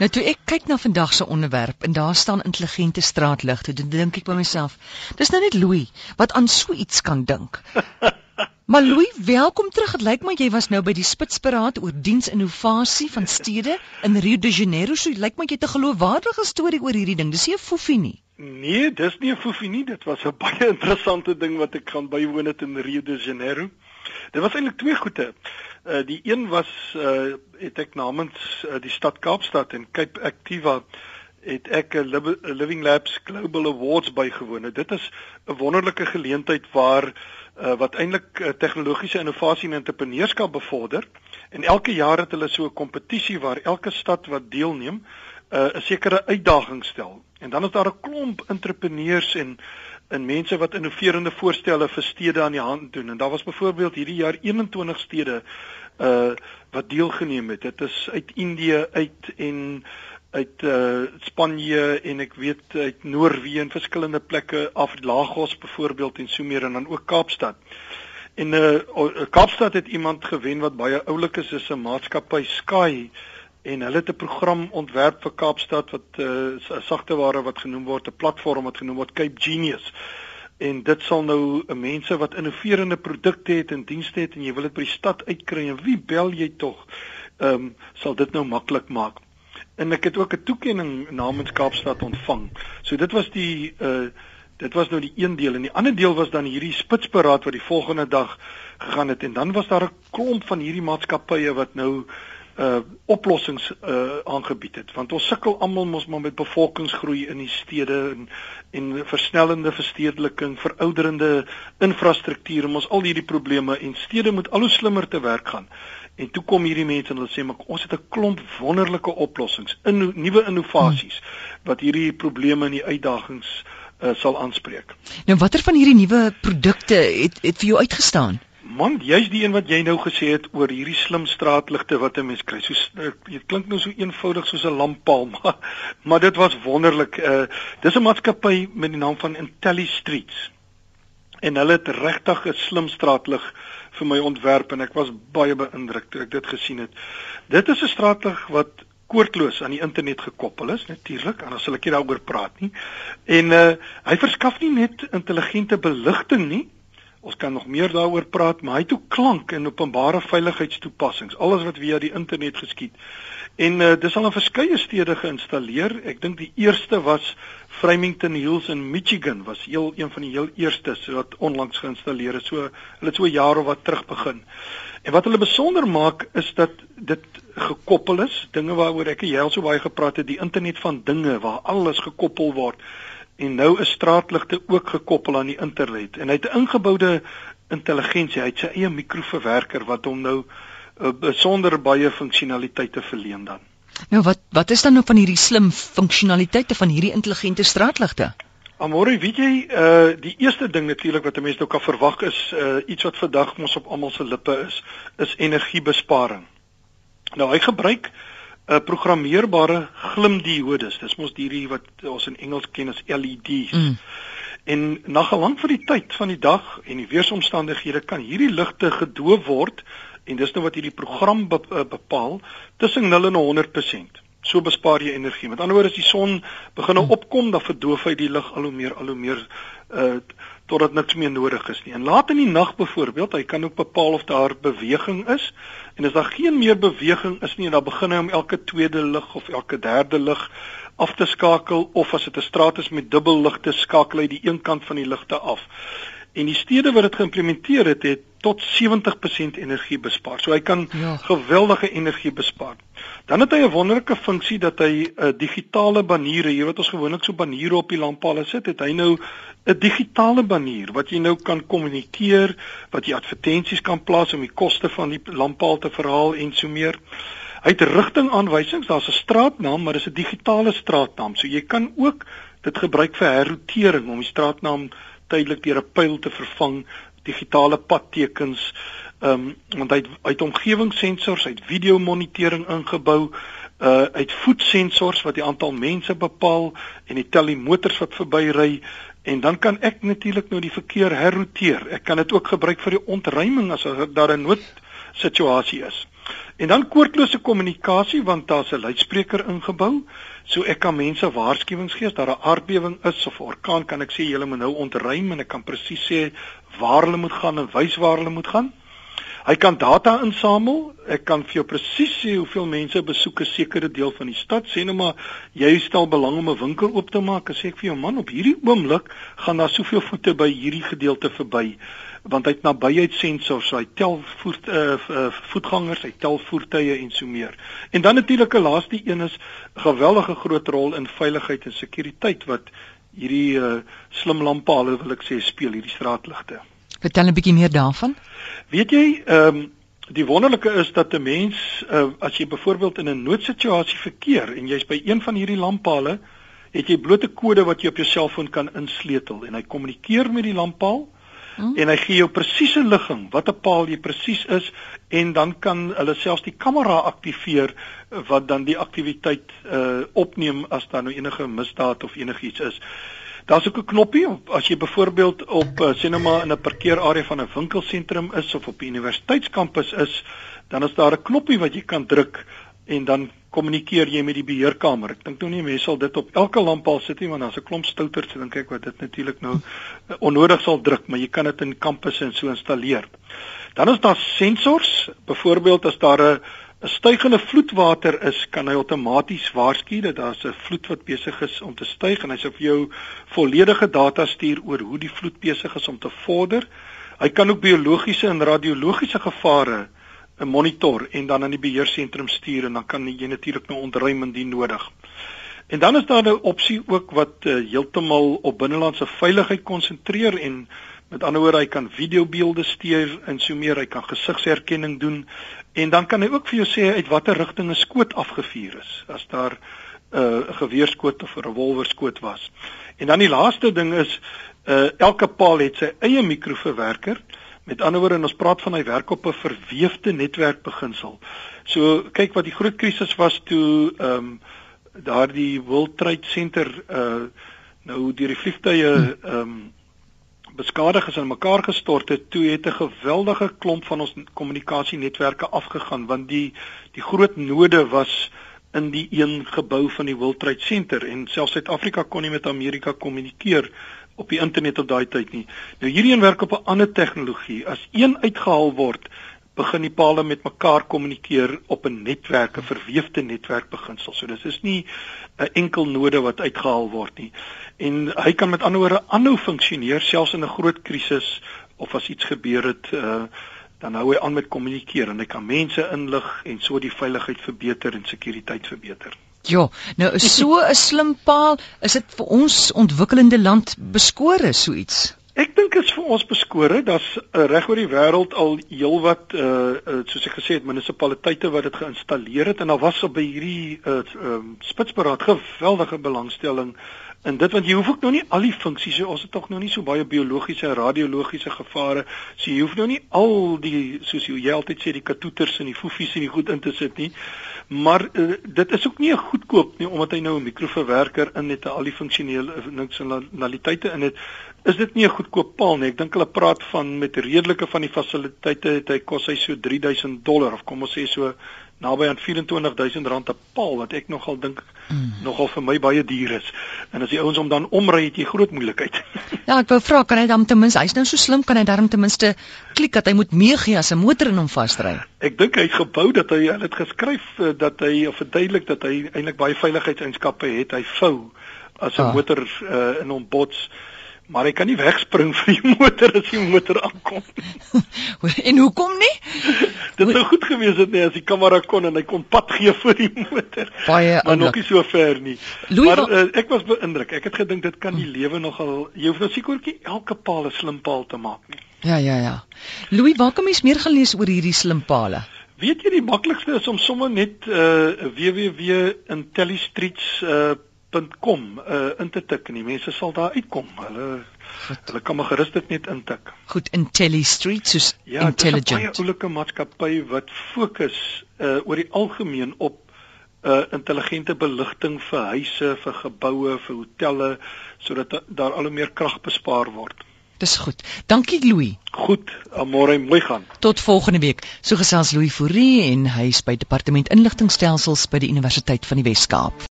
Nou toe ek kyk na vandag se onderwerp en daar staan intelligente straatligte, dan dink ek by myself, dis nou net Louis wat aan so iets kan dink. Maar Louis, welkom terug. Dit lyk my jy was nou by die Spitsberaad oor diensinnovasie van stede in Rio de Janeiro. So lyk my jy het 'n geloofwaardige storie oor hierdie ding. Dis nie 'n foefie nie. Nee, dis nie 'n foefie nie. Dit was 'n baie interessante ding wat ek gaan bywoon het in Rio de Janeiro. Dit was eintlik twee goede. Uh die een was uh het ek namens uh, die stad Kaapstad en Cape Activa het ek 'n Living Labs Global Awards bygewoon. Nou, dit is 'n wonderlike geleentheid waar uh, wat eintlik uh, tegnologiese innovasie en entrepreneurskap bevorder. En elke jaar het hulle so 'n kompetisie waar elke stad wat deelneem uh, 'n sekere uitdaging stel. En dan is daar 'n klomp entrepreneurs en en mense wat innoverende voorstelle vir stede aan die hand doen. En daar was byvoorbeeld hierdie jaar 21 stede uh wat deelgeneem het. Dit is uit Indië uit en uit uh Spanje en ek weet uit Noorwe en verskillende plekke af Lagos byvoorbeeld en so meer en dan ook Kaapstad. En uh Kaapstad het iemand gewen wat baie oulik is, is 'n maatskappy Sky en hulle het 'n program ontwerp vir Kaapstad wat 'n uh, sagte ware wat genoem word 'n platform wat genoem word Cape Genius. En dit sal nou 'n mense wat innoverende produkte het en dienste het en jy wil dit by die stad uitkry en wie bel jy tog? Ehm um, sal dit nou maklik maak en ek het ook 'n toekenning namens Kaapstad ontvang. So dit was die uh dit was nou die een deel en die ander deel was dan hierdie spitsberaad wat die volgende dag gegaan het en dan was daar 'n klomp van hierdie maatskappye wat nou uh oplossings uh aangebied het want ons sukkel almal mos maar met bevolkingsgroei in die stede en en versnellende verstedeliking, verouderende infrastruktuur, ons al hierdie probleme en stede moet al hoe slimmer te werk gaan. En toe kom hierdie mense en hulle sê maar ons het 'n klomp wonderlike oplossings, in nuwe innovasies wat hierdie probleme en die uitdagings uh, sal aanspreek. Nou watter van hierdie nuwe produkte het het vir jou uitgestaan? Man, jy's die een wat jy nou gesê het oor hierdie slim straatligte wat 'n mens kry. So eh, dit klink nou so eenvoudig soos 'n lamppaal, maar maar dit was wonderlik. Uh dis 'n maatskappy met die naam van IntelliStreets. En hulle het regtig 'n slim straatlig vir my ontwerp en ek was baie beïndruk toe ek dit gesien het. Dit is 'n straatlig wat koordloos aan die internet gekoppel is natuurlik dan sal ek nie daaroor praat nie. En uh hy verskaf nie net intelligente beligting nie. Ons kan nog meer daaroor praat, maar hy het ook klank en openbare veiligheidstoepassings, alles wat via die internet geskied. En uh dis al in verskeie stede geïnstalleer. Ek dink die eerste was Framington Hills in Michigan was heel een van die heel eerstes wat onlangs geïnstalleer is. So hulle het so jaar of wat terug begin. En wat hulle besonder maak is dat dit gekoppel is, dinge waaroor ek en jy al so baie gepraat het, die internet van dinge waar alles gekoppel word. En nou is straatligte ook gekoppel aan die internet. En hy het 'n ingeboude intelligensie, hy het sy eie mikroverwerker wat hom nou uh, besonder baie funksionaliteite verleen dan. Nou wat wat is dan nou van hierdie slim funksionaliteite van hierdie intelligente straatligte? Amore, weet jy, uh die eerste ding natuurlik wat 'n mens nou kan verwag is uh iets wat vandag mos op almal se lippe is, is energiebesparing. Nou hy gebruik 'n uh, programmeerbare glimdiodes. Dis mos hierdie wat ons in Engels ken as LED's. Mm. En na gelang van die tyd van die dag en die weeromstandighede kan hierdie ligte gedoof word en dis nou wat hierdie program eh, bepaal tussen 0 en 100%. So bespaar jy energie. Met ander woorde as die son begin nou opkom, dan verdoof hy die lig al hoe meer al hoe meer uh totdat niks meer nodig is nie. En laat in die nag byvoorbeeld, hy kan ook bepaal of daar beweging is. En as daar geen meer beweging is nie, dan begin hy om elke tweede lig of elke derde lig af te skakel of as dit 'n straat is met dubbel ligte, skakel hy die een kant van die ligte af. En die stede wat dit geïmplementeer het, het tot 70% energie bespaar. So hy kan ja. geweldige energie bespaar. Dan het hy 'n wonderlike funksie dat hy 'n uh, digitale baniere, jy weet ons gewoonlik so baniere op die lamppale sit, het hy nou 'n digitale banier wat jy nou kan kommunikeer, wat jy advertensies kan plaas om die koste van die lamppaal te verhaal en so meer. Hy het rigtingaanwysings, daar's 'n straatnaam, maar dis 'n digitale straatnaam. So jy kan ook dit gebruik vir herroetering om die straatnaam tydelik deur 'n pyl te vervang, digitale padtekens, ehm um, want hy het uit omgewingssensors, uit video monitering ingebou, uh uit voetsensors wat die aantal mense bepaal en die tel die motors wat verbyry en dan kan ek natuurlik nou die verkeer herrouteer. Ek kan dit ook gebruik vir die ontruiming as daar 'n noodsituasie is. En dan koordlose kommunikasie want daar's 'n luidspreker ingebou. So ek kan mense waarskuwings gee as daar 'n aardbewing is of 'n orkaan, kan ek sê julle moet nou ontruim en ek kan presies sê waar hulle moet gaan en wys waar hulle moet gaan. Hy kan data insamel. Ek kan vir jou presies sê hoeveel mense besoek 'n sekere deel van die stad. Sê nou maar jy stel belang om 'n winkel oop te maak. Ek sê ek vir jou man, op hierdie oomblik gaan daar soveel voete by hierdie gedeelte verby want hy het nabyheidssensors, hy tel voet uh, voetgangers, hy tel voertuie en so meer. En dan natuurlik 'n laaste een is geweldige groot rol in veiligheid en sekuriteit wat hierdie uh, slim lamppale wil ek sê speel hierdie straatligte. Vertel 'n bietjie meer daarvan. Weet jy, ehm um, die wonderlike is dat 'n mens uh, as jy byvoorbeeld in 'n noodsituasie verkeer en jy's by een van hierdie lamppale, het jy bloot 'n kode wat jy op jou selfoon kan insleutel en hy kommunikeer met die lamppaal hmm. en hy gee jou presiese ligging watter paal jy presies is en dan kan hulle selfs die kamera aktiveer wat dan die aktiwiteit uh, opneem as daar nou enige misdaad of enigiets is. Daar's ook 'n knoppie as jy byvoorbeeld op uh, sê nou maar in 'n parkeerarea van 'n winkelsentrum is of op 'n universiteitskampus is, dan is daar 'n knoppie wat jy kan druk en dan kommunikeer jy met die beheerkamer. Ek dink nou nie mense sal dit op elke lamppaal sit nie want daar's 'n klomp stouters en dan kyk wat dit natuurlik nou uh, onnodig sal druk, maar jy kan dit in kampusse en so installeer. Dan is daar sensors, byvoorbeeld as daar 'n 'n stygende vloedwater is, kan hy outomaties waarsku dat daar 'n vloed wat besig is om te styg en hy sê vir jou volledige data stuur oor hoe die vloed besig is om te vorder. Hy kan ook biologiese en radiologiese gevare 'n monitor en dan aan die beheersentrum stuur en dan kan jy natuurlik nou ontruim indien nodig. En dan is daar 'n opsie ook wat uh, heeltemal op binnelandse veiligheid konsentreer en met ander woorde hy kan videobeelde stuur en so meer hy kan gesigsherkenning doen En dan kan hy ook vir jou sê uit watter rigting 'n skoot afgevuur is as daar 'n uh, geweerskoot of 'n revolverskoot was. En dan die laaste ding is uh, elke paal het sy eie mikroverwerker. Met ander woorde, ons praat van hy werk op 'n verweefde netwerkbeginsel. So kyk wat die groot krisis was toe ehm um, daardie World Trade Center uh nou deur die vliegtye ehm um, beskadig is en mekaar gestort het, toe het 'n geweldige klomp van ons kommunikasienetwerke afgegaan want die die groot node was in die een gebou van die World Trade Center en selfs Suid-Afrika kon nie met Amerika kommunikeer op die internet op daai tyd nie. Nou hierdie een werk op 'n ander tegnologie. As een uitgehaal word, begin die palle met mekaar kommunikeer op 'n netwerk, 'n verweefde netwerkbeginsel. So dis is nie 'n enkel node wat uitgehaal word nie. En hy kan met ander woorde aanhou funksioneer selfs in 'n groot krisis of as iets gebeur het, uh, dan hou hy aan met kommunikeer en hy kan mense inlig en so die veiligheid verbeter en sekuriteit verbeter. Ja, nou is so 'n slim paal, is dit vir ons ontwikkelende land beskore so iets. Ek dink is vir ons beskore dat uh, reg oor die wêreld al heelwat uh, uh soos ek gesê het munisipaliteite wat dit geïnstalleer het en daar was op by hierdie uh um, spitsberaad geweldige belangstelling in dit want jy hoef ook nou nie al die funksies ons het tog nou nie so baie biologiese en radiologiese gevare so jy hoef nou nie al die soos jy, altyd sê die katoeters en die foefies en die goed in te sit nie maar uh, dit is ook nie goedkoop nie omdat hy nou 'n mikroverwerker in het en al die funksionele funksionaliteite in het is dit nie 'n goedkoop paal nie. Ek dink hulle praat van met redelike van die fasiliteite het hy kos hy so 3000 dollar of kom ons sê so naby aan 24000 rand 'n paal wat ek nogal dink mm. nogal vir my baie duur is. En as die ouens om dan omry het jy groot moeilikheid. ja, ek wou vra kan hy dan ten minste hy's nou so slim kan hy darm ten minste klik dat hy moet meegee as 'n motor in hom vasdry. Ek dink hy het gebou dat hy het geskryf eh, dat hy of verduidelik dat hy eintlik baie veiligheidseienskappe het. Hy vou as 'n ah. motor uh, in hom bots maar hy kan nie wegspring vir die motor as die motor aankom. en hoekom nie? Dit sou goed gewees het nie as die kamera kon en hy kon pad gee vir die motor. Baie maar nog nie so ver nie. Louis, maar uh, ek was beïndruk. Ek het gedink dit kan die lewe nogal jy hoef nou sekertjie elke paal 'n slim paal te maak nie. Ja ja ja. Louis, waar kom mens meer gelees oor hierdie slim paale? Weet jy die maklikste is om sommer net uh, www.intellistreets uh, .com uh, in te tik en die mense sal daar uitkom. Hulle Goed. hulle kan maar gerus dit net intik. Goed, Intelli Street soos ja, intelligent. Ja, 'n baie oulike maatskappy wat fokus uh, oor die algemeen op uh, intelligente beligting vir huise, vir geboue, vir hotelle sodat daar al hoe meer krag bespaar word. Dis goed. Dankie Louis. Goed, môre mooi gaan. Tot volgende week. So gesels Louis Fourie en hy is by Departement Inligtingstelsels by die Universiteit van die Wes-Kaap.